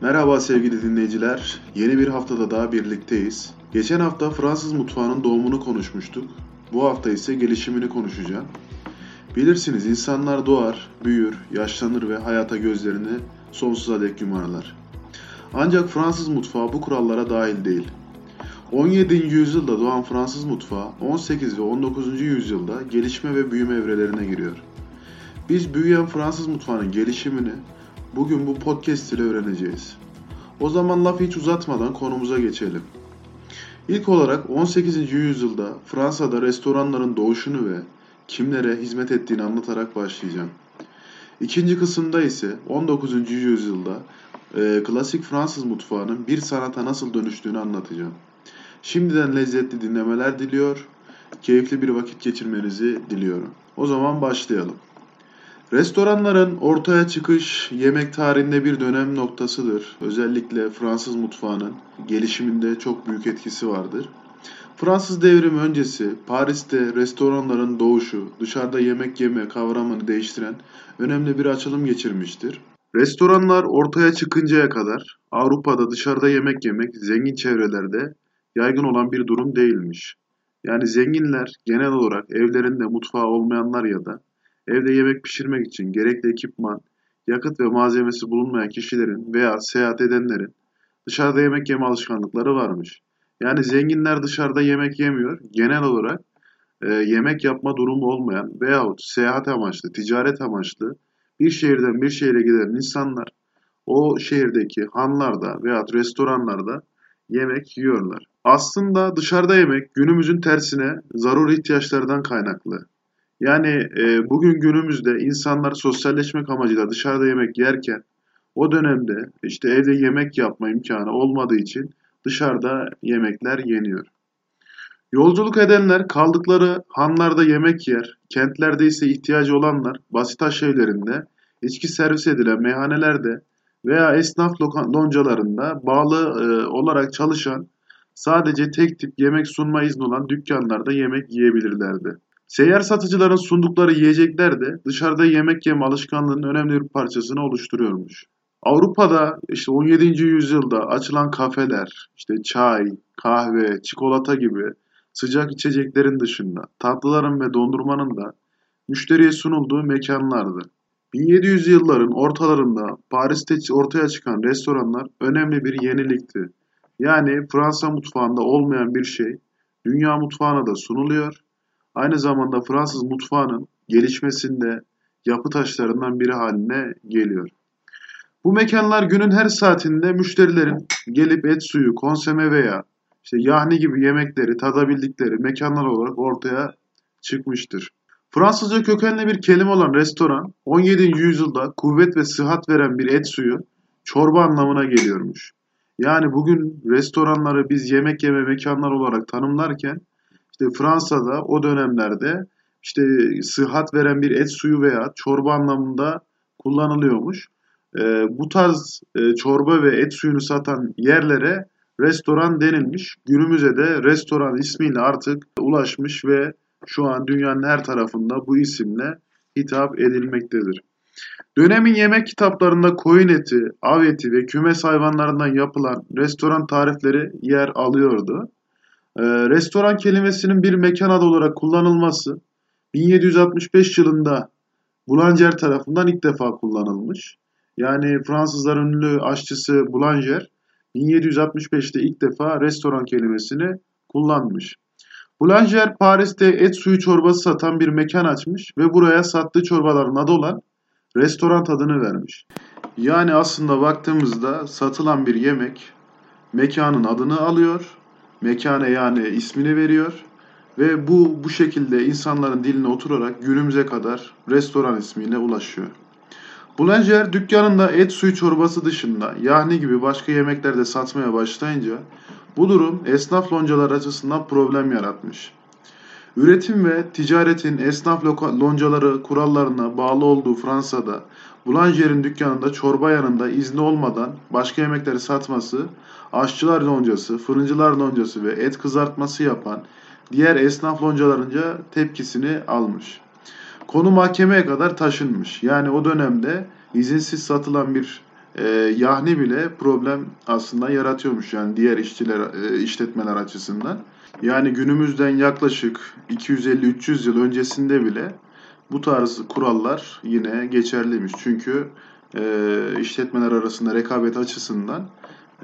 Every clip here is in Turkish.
Merhaba sevgili dinleyiciler. Yeni bir haftada daha birlikteyiz. Geçen hafta Fransız mutfağının doğumunu konuşmuştuk. Bu hafta ise gelişimini konuşacağım. Bilirsiniz insanlar doğar, büyür, yaşlanır ve hayata gözlerini sonsuza dek yumarlar. Ancak Fransız mutfağı bu kurallara dahil değil. 17. yüzyılda doğan Fransız mutfağı 18 ve 19. yüzyılda gelişme ve büyüme evrelerine giriyor. Biz büyüyen Fransız mutfağının gelişimini bugün bu podcast ile öğreneceğiz. O zaman lafı hiç uzatmadan konumuza geçelim. İlk olarak 18. yüzyılda Fransa'da restoranların doğuşunu ve kimlere hizmet ettiğini anlatarak başlayacağım. İkinci kısımda ise 19. yüzyılda e, klasik Fransız mutfağının bir sanata nasıl dönüştüğünü anlatacağım. Şimdiden lezzetli dinlemeler diliyor, keyifli bir vakit geçirmenizi diliyorum. O zaman başlayalım. Restoranların ortaya çıkış yemek tarihinde bir dönem noktasıdır. Özellikle Fransız mutfağının gelişiminde çok büyük etkisi vardır. Fransız devrimi öncesi Paris'te restoranların doğuşu, dışarıda yemek yeme kavramını değiştiren önemli bir açılım geçirmiştir. Restoranlar ortaya çıkıncaya kadar Avrupa'da dışarıda yemek yemek zengin çevrelerde yaygın olan bir durum değilmiş. Yani zenginler genel olarak evlerinde mutfağı olmayanlar ya da evde yemek pişirmek için gerekli ekipman, yakıt ve malzemesi bulunmayan kişilerin veya seyahat edenlerin dışarıda yemek yeme alışkanlıkları varmış. Yani zenginler dışarıda yemek yemiyor. Genel olarak e, yemek yapma durumu olmayan veyahut seyahat amaçlı, ticaret amaçlı bir şehirden bir şehre giden insanlar o şehirdeki hanlarda veyahut restoranlarda yemek yiyorlar. Aslında dışarıda yemek günümüzün tersine zaruri ihtiyaçlardan kaynaklı. Yani e, bugün günümüzde insanlar sosyalleşmek amacıyla dışarıda yemek yerken o dönemde işte evde yemek yapma imkanı olmadığı için dışarıda yemekler yeniyor. Yolculuk edenler kaldıkları hanlarda yemek yer, kentlerde ise ihtiyacı olanlar basit evlerinde, içki servis edilen meyhanelerde veya esnaf loncalarında bağlı e, olarak çalışan sadece tek tip yemek sunma izni olan dükkanlarda yemek yiyebilirlerdi. Seyyar satıcıların sundukları yiyecekler de dışarıda yemek yeme alışkanlığının önemli bir parçasını oluşturuyormuş. Avrupa'da işte 17. yüzyılda açılan kafeler, işte çay, kahve, çikolata gibi sıcak içeceklerin dışında tatlıların ve dondurmanın da müşteriye sunulduğu mekanlardı. 1700 yılların ortalarında Paris'te ortaya çıkan restoranlar önemli bir yenilikti. Yani Fransa mutfağında olmayan bir şey dünya mutfağına da sunuluyor aynı zamanda Fransız mutfağının gelişmesinde yapı taşlarından biri haline geliyor. Bu mekanlar günün her saatinde müşterilerin gelip et suyu, konseme veya işte yahni gibi yemekleri tadabildikleri mekanlar olarak ortaya çıkmıştır. Fransızca kökenli bir kelime olan restoran 17. yüzyılda kuvvet ve sıhhat veren bir et suyu çorba anlamına geliyormuş. Yani bugün restoranları biz yemek yeme mekanlar olarak tanımlarken işte Fransa'da o dönemlerde işte sıhhat veren bir et suyu veya çorba anlamında kullanılıyormuş. E, bu tarz e, çorba ve et suyunu satan yerlere restoran denilmiş. Günümüze de restoran ismiyle artık ulaşmış ve şu an dünyanın her tarafında bu isimle hitap edilmektedir. Dönemin yemek kitaplarında koyun eti, av eti ve kümes hayvanlarından yapılan restoran tarifleri yer alıyordu. Ee, restoran kelimesinin bir mekan adı olarak kullanılması 1765 yılında Boulanger tarafından ilk defa kullanılmış. Yani Fransızların ünlü aşçısı Boulanger 1765'te ilk defa restoran kelimesini kullanmış. Boulanger Paris'te et suyu çorbası satan bir mekan açmış ve buraya sattığı çorbaların adı olan restoran tadını vermiş. Yani aslında baktığımızda satılan bir yemek mekanın adını alıyor mekane yani ismini veriyor ve bu bu şekilde insanların diline oturarak günümüze kadar restoran ismiyle ulaşıyor. Boulanger dükkanında et suyu çorbası dışında yahni gibi başka yemekler de satmaya başlayınca bu durum esnaf loncalar açısından problem yaratmış. Üretim ve ticaretin esnaf loncaları kurallarına bağlı olduğu Fransa'da Boulanger'in dükkanında çorba yanında izni olmadan başka yemekleri satması, aşçılar loncası, fırıncılar loncası ve et kızartması yapan diğer esnaf loncalarınca tepkisini almış. Konu mahkemeye kadar taşınmış. Yani o dönemde izinsiz satılan bir e, yahni bile problem aslında yaratıyormuş yani diğer işçiler e, işletmeler açısından. Yani günümüzden yaklaşık 250-300 yıl öncesinde bile bu tarz kurallar yine geçerliymiş. Çünkü e, işletmeler arasında rekabet açısından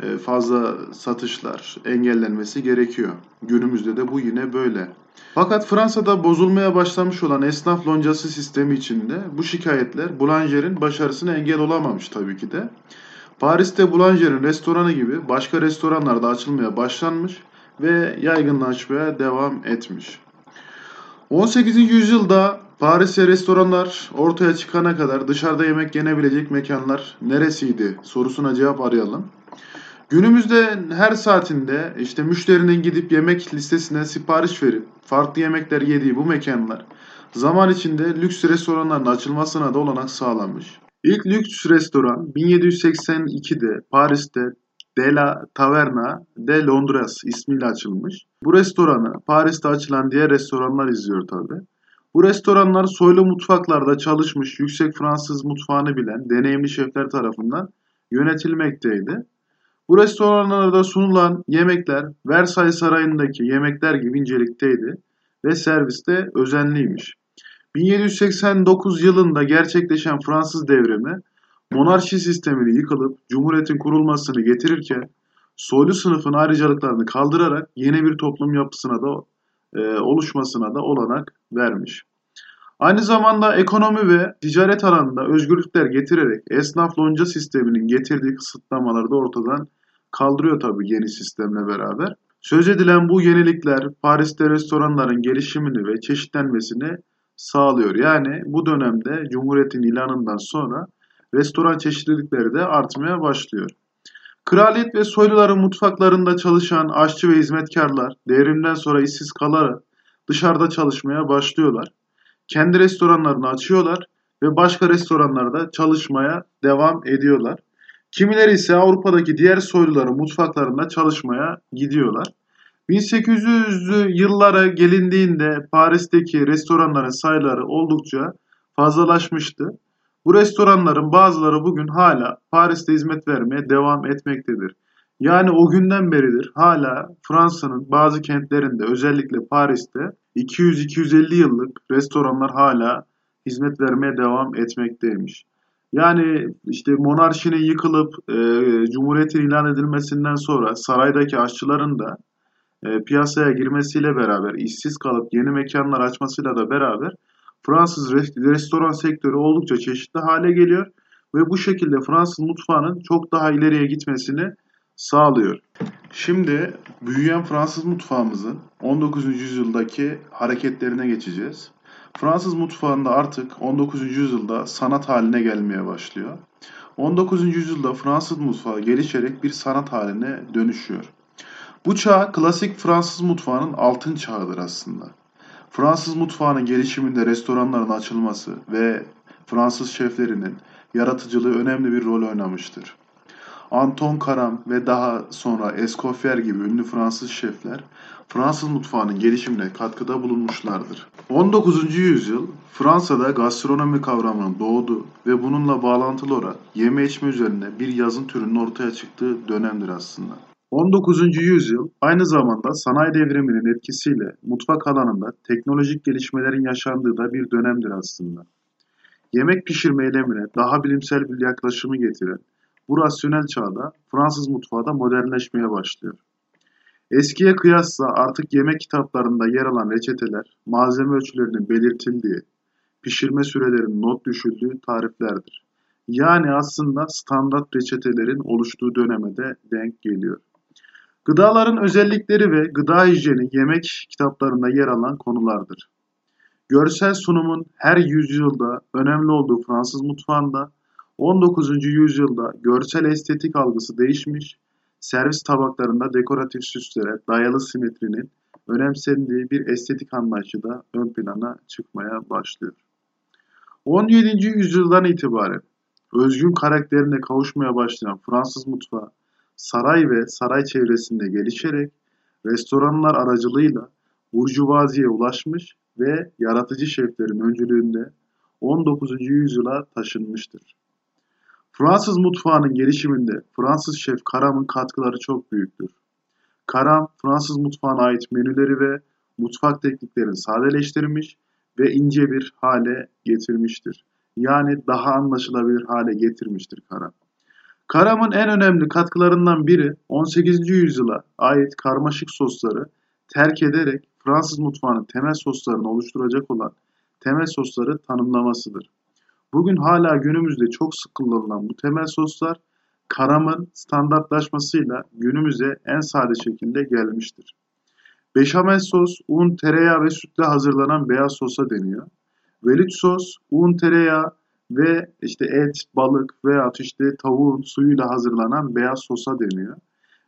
e, fazla satışlar engellenmesi gerekiyor. Günümüzde de bu yine böyle. Fakat Fransa'da bozulmaya başlamış olan esnaf loncası sistemi içinde bu şikayetler Boulanger'in başarısına engel olamamış tabii ki de. Paris'te Boulanger'in restoranı gibi başka restoranlar da açılmaya başlanmış ve yaygınlaşmaya devam etmiş. 18. yüzyılda Paris'te restoranlar ortaya çıkana kadar dışarıda yemek yenebilecek mekanlar neresiydi sorusuna cevap arayalım. Günümüzde her saatinde işte müşterinin gidip yemek listesine sipariş verip farklı yemekler yediği bu mekanlar zaman içinde lüks restoranların açılmasına da olanak sağlanmış. İlk lüks restoran 1782'de Paris'te De Taverna de Londres ismiyle açılmış. Bu restoranı Paris'te açılan diğer restoranlar izliyor tabi. Bu restoranlar soylu mutfaklarda çalışmış yüksek Fransız mutfağını bilen deneyimli şefler tarafından yönetilmekteydi. Bu restoranlarda sunulan yemekler Versailles Sarayı'ndaki yemekler gibi incelikteydi ve serviste özenliymiş. 1789 yılında gerçekleşen Fransız devrimi monarşi sistemini yıkılıp cumhuriyetin kurulmasını getirirken soylu sınıfın ayrıcalıklarını kaldırarak yeni bir toplum yapısına da e, oluşmasına da olanak vermiş. Aynı zamanda ekonomi ve ticaret alanında özgürlükler getirerek esnaf lonca sisteminin getirdiği kısıtlamaları da ortadan kaldırıyor tabii yeni sistemle beraber. Söz edilen bu yenilikler Paris'te restoranların gelişimini ve çeşitlenmesini sağlıyor. Yani bu dönemde Cumhuriyet'in ilanından sonra restoran çeşitlilikleri de artmaya başlıyor. Kraliyet ve soyluların mutfaklarında çalışan aşçı ve hizmetkarlar devrimden sonra işsiz kalarak dışarıda çalışmaya başlıyorlar. Kendi restoranlarını açıyorlar ve başka restoranlarda çalışmaya devam ediyorlar. Kimileri ise Avrupa'daki diğer soyluların mutfaklarında çalışmaya gidiyorlar. 1800'lü yıllara gelindiğinde Paris'teki restoranların sayıları oldukça fazlalaşmıştı. Bu restoranların bazıları bugün hala Paris'te hizmet vermeye devam etmektedir. Yani o günden beridir hala Fransa'nın bazı kentlerinde özellikle Paris'te 200-250 yıllık restoranlar hala hizmet vermeye devam etmekteymiş. Yani işte monarşinin yıkılıp e, cumhuriyetin ilan edilmesinden sonra saraydaki aşçıların da e, piyasaya girmesiyle beraber işsiz kalıp yeni mekanlar açmasıyla da beraber Fransız restoran sektörü oldukça çeşitli hale geliyor ve bu şekilde Fransız mutfağının çok daha ileriye gitmesini sağlıyor. Şimdi büyüyen Fransız mutfağımızın 19. yüzyıldaki hareketlerine geçeceğiz. Fransız mutfağında artık 19. yüzyılda sanat haline gelmeye başlıyor. 19. yüzyılda Fransız mutfağı gelişerek bir sanat haline dönüşüyor. Bu çağ klasik Fransız mutfağının altın çağıdır aslında. Fransız mutfağının gelişiminde restoranların açılması ve Fransız şeflerinin yaratıcılığı önemli bir rol oynamıştır. Anton Karam ve daha sonra Escoffier gibi ünlü Fransız şefler Fransız mutfağının gelişimine katkıda bulunmuşlardır. 19. yüzyıl Fransa'da gastronomi kavramının doğdu ve bununla bağlantılı olarak yeme içme üzerine bir yazın türünün ortaya çıktığı dönemdir aslında. 19. yüzyıl aynı zamanda sanayi devriminin etkisiyle mutfak alanında teknolojik gelişmelerin yaşandığı da bir dönemdir aslında. Yemek pişirme eylemine daha bilimsel bir yaklaşımı getiren bu rasyonel çağda Fransız mutfağı da modernleşmeye başlıyor. Eskiye kıyasla artık yemek kitaplarında yer alan reçeteler, malzeme ölçülerinin belirtildiği, pişirme sürelerinin not düşüldüğü tariflerdir. Yani aslında standart reçetelerin oluştuğu döneme de denk geliyor. Gıdaların özellikleri ve gıda hijyeni yemek kitaplarında yer alan konulardır. Görsel sunumun her yüzyılda önemli olduğu Fransız mutfağında 19. yüzyılda görsel estetik algısı değişmiş, servis tabaklarında dekoratif süslere dayalı simetrinin önemsendiği bir estetik anlayışı da ön plana çıkmaya başlıyor. 17. yüzyıldan itibaren özgün karakterine kavuşmaya başlayan Fransız mutfağı saray ve saray çevresinde gelişerek restoranlar aracılığıyla burjuvaziye ulaşmış ve yaratıcı şeflerin öncülüğünde 19. yüzyıla taşınmıştır. Fransız mutfağının gelişiminde Fransız şef Caram'ın katkıları çok büyüktür. Caram, Fransız mutfağına ait menüleri ve mutfak tekniklerini sadeleştirmiş ve ince bir hale getirmiştir. Yani daha anlaşılabilir hale getirmiştir Caram. Caram'ın en önemli katkılarından biri 18. yüzyıla ait karmaşık sosları terk ederek Fransız mutfağının temel soslarını oluşturacak olan temel sosları tanımlamasıdır. Bugün hala günümüzde çok sık kullanılan bu temel soslar karamın standartlaşmasıyla günümüze en sade şekilde gelmiştir. Beşamel sos, un, tereyağı ve sütle hazırlanan beyaz sosa deniyor. Velut sos, un, tereyağı ve işte et, balık veya işte tavuğun suyuyla hazırlanan beyaz sosa deniyor.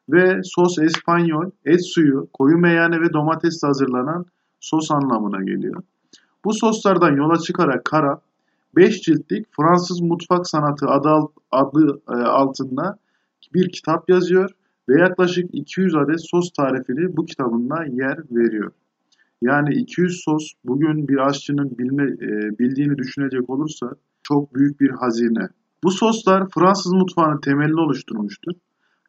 Ve sos espanyol, et suyu, koyu meyane ve domatesle hazırlanan sos anlamına geliyor. Bu soslardan yola çıkarak Kara 5 ciltlik Fransız Mutfak Sanatı adı, adı e, altında bir kitap yazıyor ve yaklaşık 200 adet sos tarifini bu kitabında yer veriyor. Yani 200 sos bugün bir aşçının bilme, e, bildiğini düşünecek olursa çok büyük bir hazine. Bu soslar Fransız mutfağının temelini oluşturmuştur.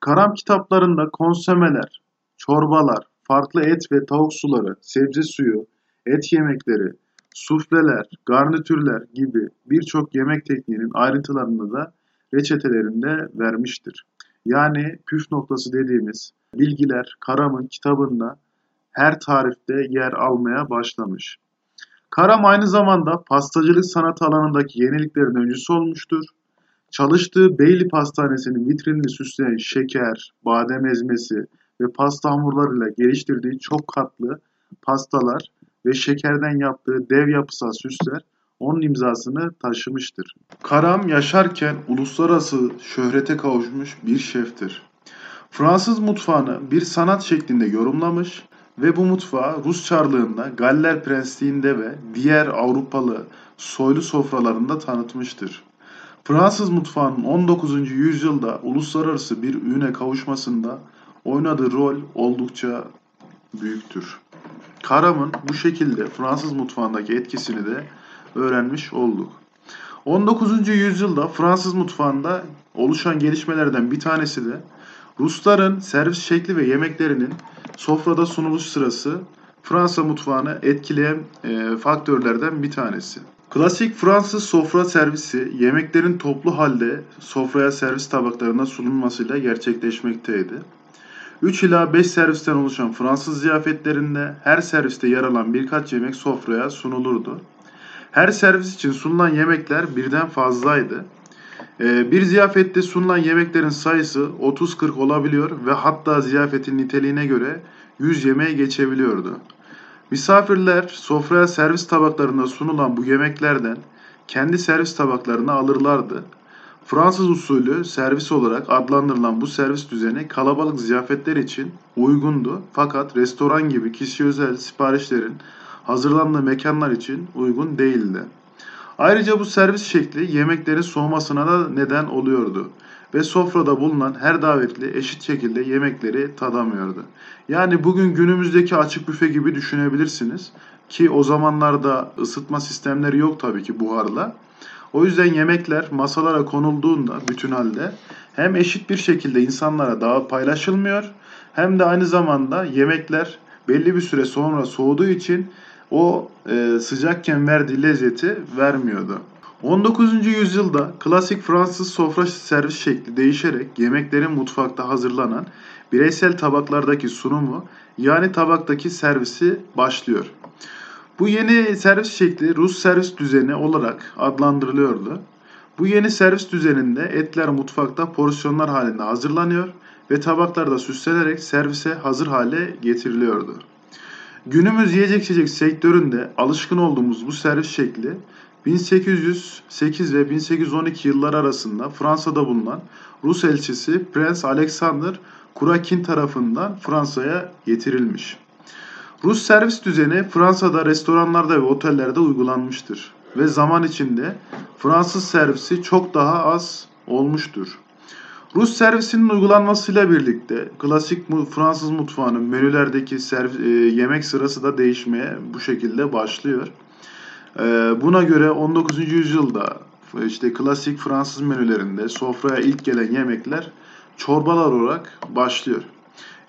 Karam kitaplarında konsemeler, çorbalar, farklı et ve tavuk suları, sebze suyu, et yemekleri, sufleler, garnitürler gibi birçok yemek tekniğinin ayrıntılarını da reçetelerinde vermiştir. Yani püf noktası dediğimiz bilgiler Karam'ın kitabında her tarifte yer almaya başlamış. Karam aynı zamanda pastacılık sanatı alanındaki yeniliklerin öncüsü olmuştur. Çalıştığı Beyli Pastanesi'nin vitrinini süsleyen şeker, badem ezmesi ve pasta hamurlarıyla geliştirdiği çok katlı pastalar ve şekerden yaptığı dev yapısal süsler onun imzasını taşımıştır. Karam yaşarken uluslararası şöhrete kavuşmuş bir şeftir. Fransız mutfağını bir sanat şeklinde yorumlamış ve bu mutfağı Rus Çarlığında, Galler Prensliğinde ve diğer Avrupalı soylu sofralarında tanıtmıştır. Fransız mutfağının 19. yüzyılda uluslararası bir üne kavuşmasında oynadığı rol oldukça büyüktür. Karam'ın bu şekilde Fransız mutfağındaki etkisini de öğrenmiş olduk. 19. yüzyılda Fransız mutfağında oluşan gelişmelerden bir tanesi de Rusların servis şekli ve yemeklerinin sofrada sunuluş sırası Fransa mutfağını etkileyen e, faktörlerden bir tanesi. Klasik Fransız sofra servisi yemeklerin toplu halde sofraya servis tabaklarına sunulmasıyla gerçekleşmekteydi. 3 ila 5 servisten oluşan Fransız ziyafetlerinde her serviste yer alan birkaç yemek sofraya sunulurdu. Her servis için sunulan yemekler birden fazlaydı. Ee, bir ziyafette sunulan yemeklerin sayısı 30-40 olabiliyor ve hatta ziyafetin niteliğine göre 100 yemeğe geçebiliyordu. Misafirler sofraya servis tabaklarında sunulan bu yemeklerden kendi servis tabaklarını alırlardı. Fransız usulü servis olarak adlandırılan bu servis düzeni kalabalık ziyafetler için uygundu fakat restoran gibi kişi özel siparişlerin hazırlandığı mekanlar için uygun değildi. Ayrıca bu servis şekli yemeklerin soğumasına da neden oluyordu ve sofrada bulunan her davetli eşit şekilde yemekleri tadamıyordu. Yani bugün günümüzdeki açık büfe gibi düşünebilirsiniz ki o zamanlarda ısıtma sistemleri yok tabii ki buharla. O yüzden yemekler masalara konulduğunda bütün halde hem eşit bir şekilde insanlara daha paylaşılmıyor hem de aynı zamanda yemekler belli bir süre sonra soğuduğu için o e, sıcakken verdiği lezzeti vermiyordu. 19. yüzyılda klasik Fransız sofra servis şekli değişerek yemeklerin mutfakta hazırlanan bireysel tabaklardaki sunumu yani tabaktaki servisi başlıyor. Bu yeni servis şekli Rus servis düzeni olarak adlandırılıyordu. Bu yeni servis düzeninde etler mutfakta porsiyonlar halinde hazırlanıyor ve tabaklarda süslenerek servise hazır hale getiriliyordu. Günümüz yiyecek içecek sektöründe alışkın olduğumuz bu servis şekli 1808 ve 1812 yıllar arasında Fransa'da bulunan Rus elçisi Prens Alexander Kurakin tarafından Fransa'ya getirilmiş. Rus servis düzeni Fransa'da restoranlarda ve otellerde uygulanmıştır ve zaman içinde Fransız servisi çok daha az olmuştur. Rus servisinin uygulanmasıyla birlikte klasik Fransız mutfağının menülerdeki servis, e, yemek sırası da değişmeye bu şekilde başlıyor. E, buna göre 19. yüzyılda işte klasik Fransız menülerinde sofraya ilk gelen yemekler çorbalar olarak başlıyor.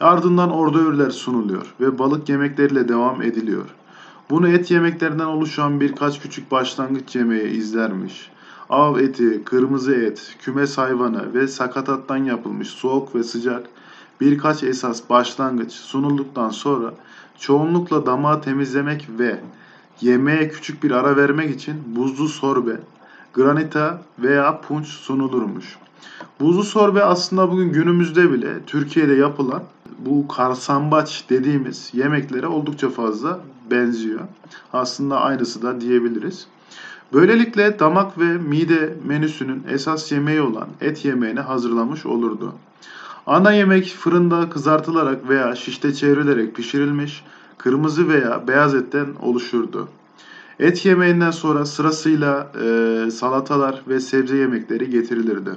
Ardından ordövürler sunuluyor ve balık yemekleriyle devam ediliyor. Bunu et yemeklerinden oluşan birkaç küçük başlangıç yemeği izlermiş. Av eti, kırmızı et, kümes hayvanı ve sakatattan yapılmış soğuk ve sıcak birkaç esas başlangıç sunulduktan sonra çoğunlukla damağı temizlemek ve yemeğe küçük bir ara vermek için buzlu sorbe, granita veya punç sunulurmuş. Buzlu sorbe aslında bugün günümüzde bile Türkiye'de yapılan bu karsambaç dediğimiz yemeklere oldukça fazla benziyor. Aslında aynısı da diyebiliriz. Böylelikle damak ve mide menüsünün esas yemeği olan et yemeğini hazırlamış olurdu. Ana yemek fırında kızartılarak veya şişte çevrilerek pişirilmiş kırmızı veya beyaz etten oluşurdu. Et yemeğinden sonra sırasıyla e, salatalar ve sebze yemekleri getirilirdi.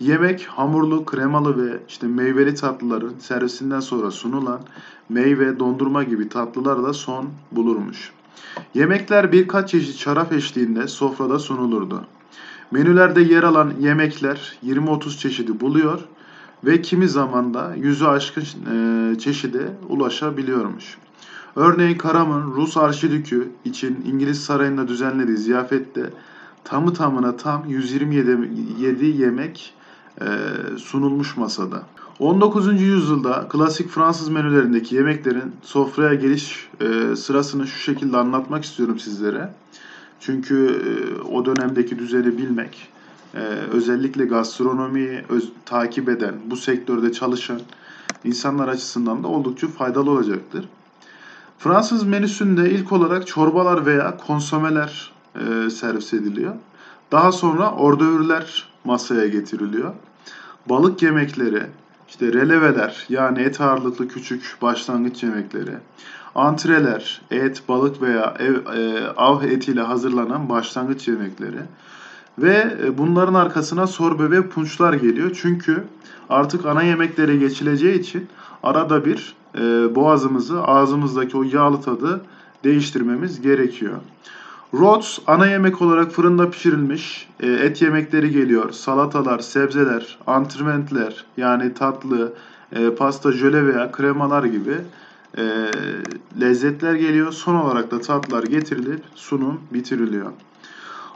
Yemek hamurlu, kremalı ve işte meyveli tatlıların servisinden sonra sunulan meyve, dondurma gibi tatlılar da son bulurmuş. Yemekler birkaç çeşit şarap eşliğinde sofrada sunulurdu. Menülerde yer alan yemekler 20-30 çeşidi buluyor ve kimi zaman da yüzü aşkın e, çeşide ulaşabiliyormuş. Örneğin Karam'ın Rus Arşidükü için İngiliz sarayında düzenlediği ziyafette tamı tamına tam 127 yemek sunulmuş masada. 19. yüzyılda klasik Fransız menülerindeki yemeklerin sofraya geliş e, sırasını şu şekilde anlatmak istiyorum sizlere. Çünkü e, o dönemdeki düzeni bilmek, e, özellikle gastronomiyi takip eden, bu sektörde çalışan insanlar açısından da oldukça faydalı olacaktır. Fransız menüsünde ilk olarak çorbalar veya konsomeler e, servis ediliyor. Daha sonra ordövürler masaya getiriliyor. Balık yemekleri, işte releveler yani et ağırlıklı küçük başlangıç yemekleri, antreler, et, balık veya ev, e, av etiyle hazırlanan başlangıç yemekleri ve e, bunların arkasına sorbe ve punçlar geliyor. Çünkü artık ana yemeklere geçileceği için arada bir e, boğazımızı, ağzımızdaki o yağlı tadı değiştirmemiz gerekiyor. Rhodes ana yemek olarak fırında pişirilmiş e, et yemekleri geliyor. Salatalar, sebzeler, antrmentler yani tatlı, e, pasta, jöle veya kremalar gibi e, lezzetler geliyor. Son olarak da tatlar getirilip sunum bitiriliyor.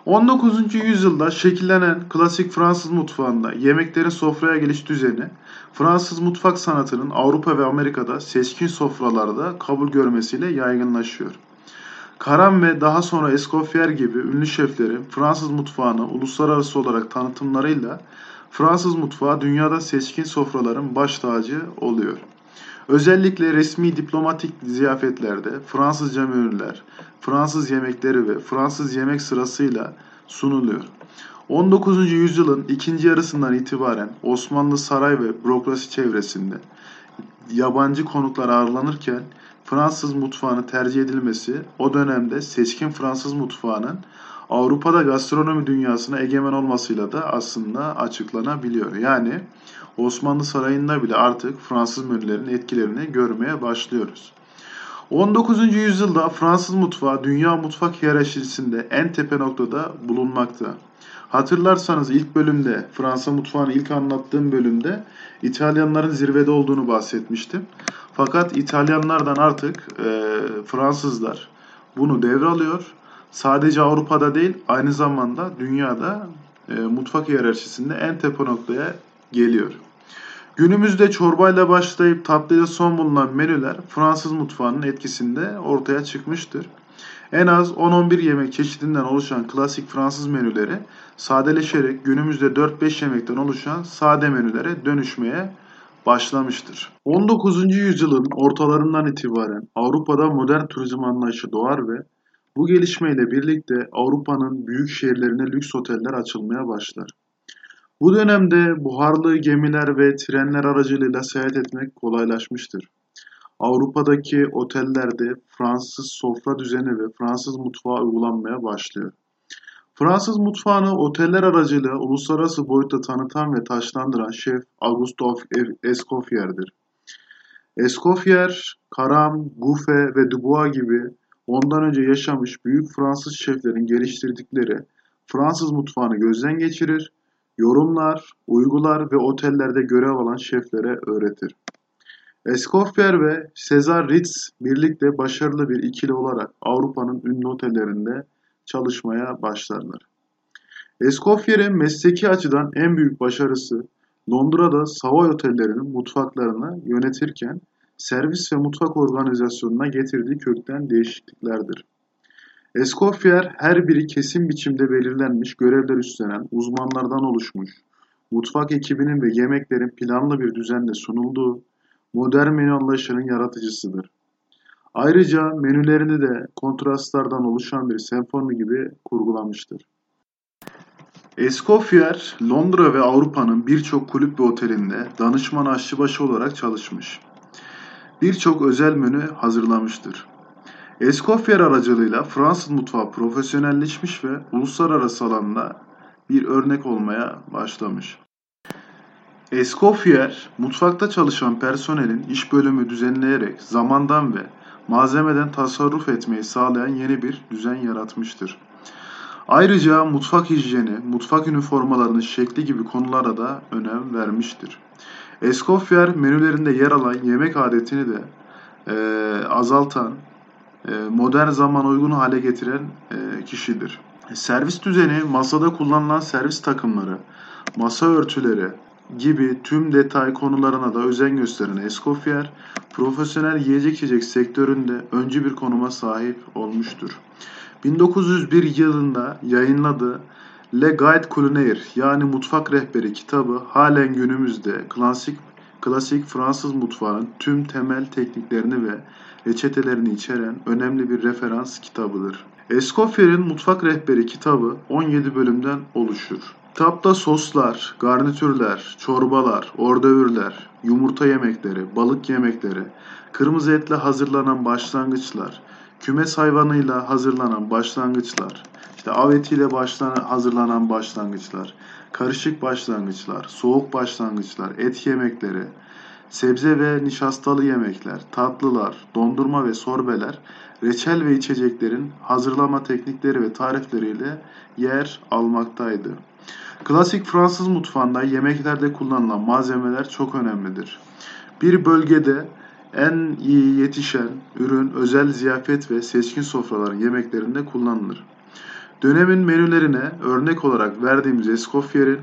19. yüzyılda şekillenen klasik Fransız mutfağında yemeklerin sofraya geliş düzeni, Fransız mutfak sanatının Avrupa ve Amerika'da seçkin sofralarda kabul görmesiyle yaygınlaşıyor. Karam ve daha sonra Escoffier gibi ünlü şeflerin Fransız mutfağını uluslararası olarak tanıtımlarıyla Fransız mutfağı dünyada seçkin sofraların baş tacı oluyor. Özellikle resmi diplomatik ziyafetlerde Fransızca menüler, Fransız yemekleri ve Fransız yemek sırasıyla sunuluyor. 19. yüzyılın ikinci yarısından itibaren Osmanlı saray ve bürokrasi çevresinde yabancı konuklar ağırlanırken Fransız mutfağını tercih edilmesi o dönemde seçkin Fransız mutfağının Avrupa'da gastronomi dünyasına egemen olmasıyla da aslında açıklanabiliyor. Yani Osmanlı Sarayı'nda bile artık Fransız menülerinin etkilerini görmeye başlıyoruz. 19. yüzyılda Fransız mutfağı dünya mutfak hiyerarşisinde en tepe noktada bulunmakta. Hatırlarsanız ilk bölümde, Fransa mutfağını ilk anlattığım bölümde İtalyanların zirvede olduğunu bahsetmiştim. Fakat İtalyanlardan artık e, Fransızlar bunu devralıyor. Sadece Avrupa'da değil, aynı zamanda dünyada e, mutfak hiyerarşisinde en tepe noktaya geliyor. Günümüzde çorbayla başlayıp tatlıyla son bulunan menüler Fransız mutfağının etkisinde ortaya çıkmıştır. En az 10-11 yemek çeşidinden oluşan klasik Fransız menüleri sadeleşerek günümüzde 4-5 yemekten oluşan sade menülere dönüşmeye başlamıştır. 19. yüzyılın ortalarından itibaren Avrupa'da modern turizm anlayışı doğar ve bu gelişmeyle birlikte Avrupa'nın büyük şehirlerine lüks oteller açılmaya başlar. Bu dönemde buharlı gemiler ve trenler aracılığıyla seyahat etmek kolaylaşmıştır. Avrupa'daki otellerde Fransız sofra düzeni ve Fransız mutfağı uygulanmaya başlıyor. Fransız mutfağını oteller aracılığıyla uluslararası boyutta tanıtan ve taşlandıran şef Auguste Escoffier'dir. Escoffier, Caram, Gouffet ve Dubois gibi ondan önce yaşamış büyük Fransız şeflerin geliştirdikleri Fransız mutfağını gözden geçirir, yorumlar, uygular ve otellerde görev alan şeflere öğretir. Escoffier ve Cesar Ritz birlikte başarılı bir ikili olarak Avrupa'nın ünlü otellerinde çalışmaya başlarlar. Escoffier'in mesleki açıdan en büyük başarısı Londra'da Savoy otellerinin mutfaklarını yönetirken servis ve mutfak organizasyonuna getirdiği kökten değişikliklerdir. Escoffier her biri kesin biçimde belirlenmiş görevler üstlenen uzmanlardan oluşmuş, mutfak ekibinin ve yemeklerin planlı bir düzenle sunulduğu modern menü anlayışının yaratıcısıdır. Ayrıca menülerini de kontrastlardan oluşan bir senfoni gibi kurgulamıştır. Escoffier, Londra ve Avrupa'nın birçok kulüp ve otelinde danışman aşçıbaşı olarak çalışmış. Birçok özel menü hazırlamıştır. Escoffier aracılığıyla Fransız mutfağı profesyonelleşmiş ve uluslararası alanda bir örnek olmaya başlamış. Escoffier, mutfakta çalışan personelin iş bölümü düzenleyerek zamandan ve malzemeden tasarruf etmeyi sağlayan yeni bir düzen yaratmıştır. Ayrıca mutfak hijyeni, mutfak üniformalarının şekli gibi konulara da önem vermiştir. Escoffier menülerinde yer alan yemek adetini de e, azaltan, e, modern zaman uygun hale getiren e, kişidir. Servis düzeni, masada kullanılan servis takımları, masa örtüleri gibi tüm detay konularına da özen gösteren Escoffier, profesyonel yiyecek içecek sektöründe öncü bir konuma sahip olmuştur. 1901 yılında yayınladığı Le Guide Culinaire yani Mutfak Rehberi kitabı halen günümüzde klasik klasik Fransız mutfağının tüm temel tekniklerini ve reçetelerini içeren önemli bir referans kitabıdır. Escoffier'in Mutfak Rehberi kitabı 17 bölümden oluşur. Kitapta soslar, garnitürler, çorbalar, ordövürler, yumurta yemekleri, balık yemekleri, kırmızı etle hazırlanan başlangıçlar, kümes hayvanıyla hazırlanan başlangıçlar, işte av etiyle başlanan, hazırlanan başlangıçlar, karışık başlangıçlar, soğuk başlangıçlar, et yemekleri, sebze ve nişastalı yemekler, tatlılar, dondurma ve sorbeler, reçel ve içeceklerin hazırlama teknikleri ve tarifleriyle yer almaktaydı. Klasik Fransız mutfağında yemeklerde kullanılan malzemeler çok önemlidir. Bir bölgede en iyi yetişen ürün özel ziyafet ve seçkin sofraların yemeklerinde kullanılır. Dönemin menülerine örnek olarak verdiğimiz Escoffier'in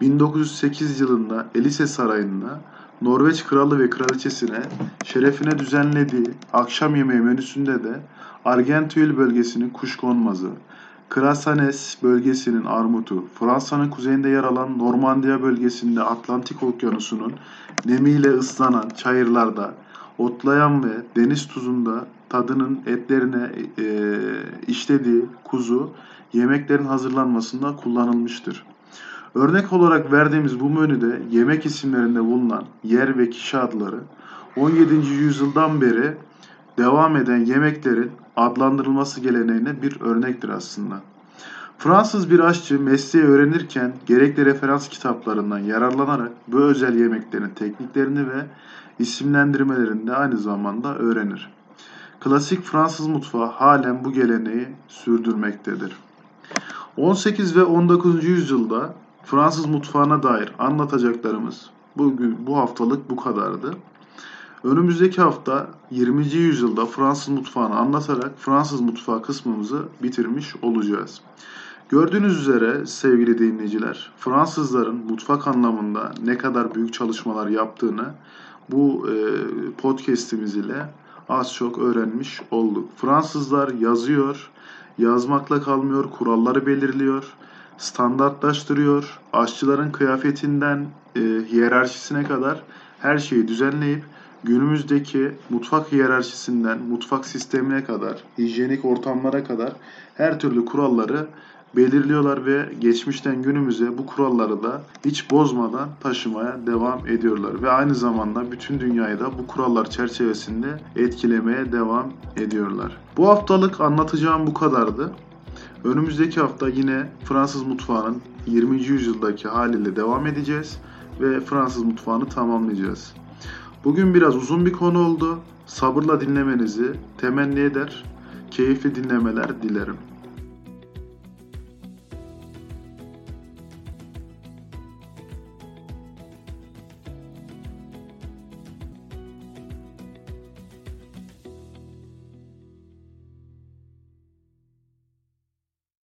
1908 yılında Elise Sarayı'nda Norveç kralı ve kraliçesine şerefine düzenlediği akşam yemeği menüsünde de Argenteuil bölgesinin kuşkonmazı, Krasanes bölgesinin armutu, Fransa'nın kuzeyinde yer alan Normandiya bölgesinde Atlantik Okyanusu'nun nemiyle ıslanan çayırlarda otlayan ve deniz tuzunda tadının etlerine e, işlediği kuzu yemeklerin hazırlanmasında kullanılmıştır. Örnek olarak verdiğimiz bu menüde yemek isimlerinde bulunan yer ve kişi adları 17. yüzyıldan beri devam eden yemeklerin adlandırılması geleneğine bir örnektir aslında. Fransız bir aşçı mesleği öğrenirken gerekli referans kitaplarından yararlanarak bu özel yemeklerin tekniklerini ve isimlendirmelerini de aynı zamanda öğrenir. Klasik Fransız mutfağı halen bu geleneği sürdürmektedir. 18 ve 19. yüzyılda Fransız mutfağına dair anlatacaklarımız bugün bu haftalık bu kadardı. Önümüzdeki hafta 20. yüzyılda Fransız mutfağını anlatarak Fransız mutfağı kısmımızı bitirmiş olacağız. Gördüğünüz üzere sevgili dinleyiciler, Fransızların mutfak anlamında ne kadar büyük çalışmalar yaptığını bu e, podcast'imiz ile az çok öğrenmiş olduk. Fransızlar yazıyor, yazmakla kalmıyor, kuralları belirliyor, standartlaştırıyor, aşçıların kıyafetinden e, hiyerarşisine kadar her şeyi düzenleyip günümüzdeki mutfak hiyerarşisinden mutfak sistemine kadar, hijyenik ortamlara kadar her türlü kuralları belirliyorlar ve geçmişten günümüze bu kuralları da hiç bozmadan taşımaya devam ediyorlar. Ve aynı zamanda bütün dünyayı da bu kurallar çerçevesinde etkilemeye devam ediyorlar. Bu haftalık anlatacağım bu kadardı. Önümüzdeki hafta yine Fransız mutfağının 20. yüzyıldaki haliyle devam edeceğiz ve Fransız mutfağını tamamlayacağız. Bugün biraz uzun bir konu oldu. Sabırla dinlemenizi temenni eder. Keyifli dinlemeler dilerim.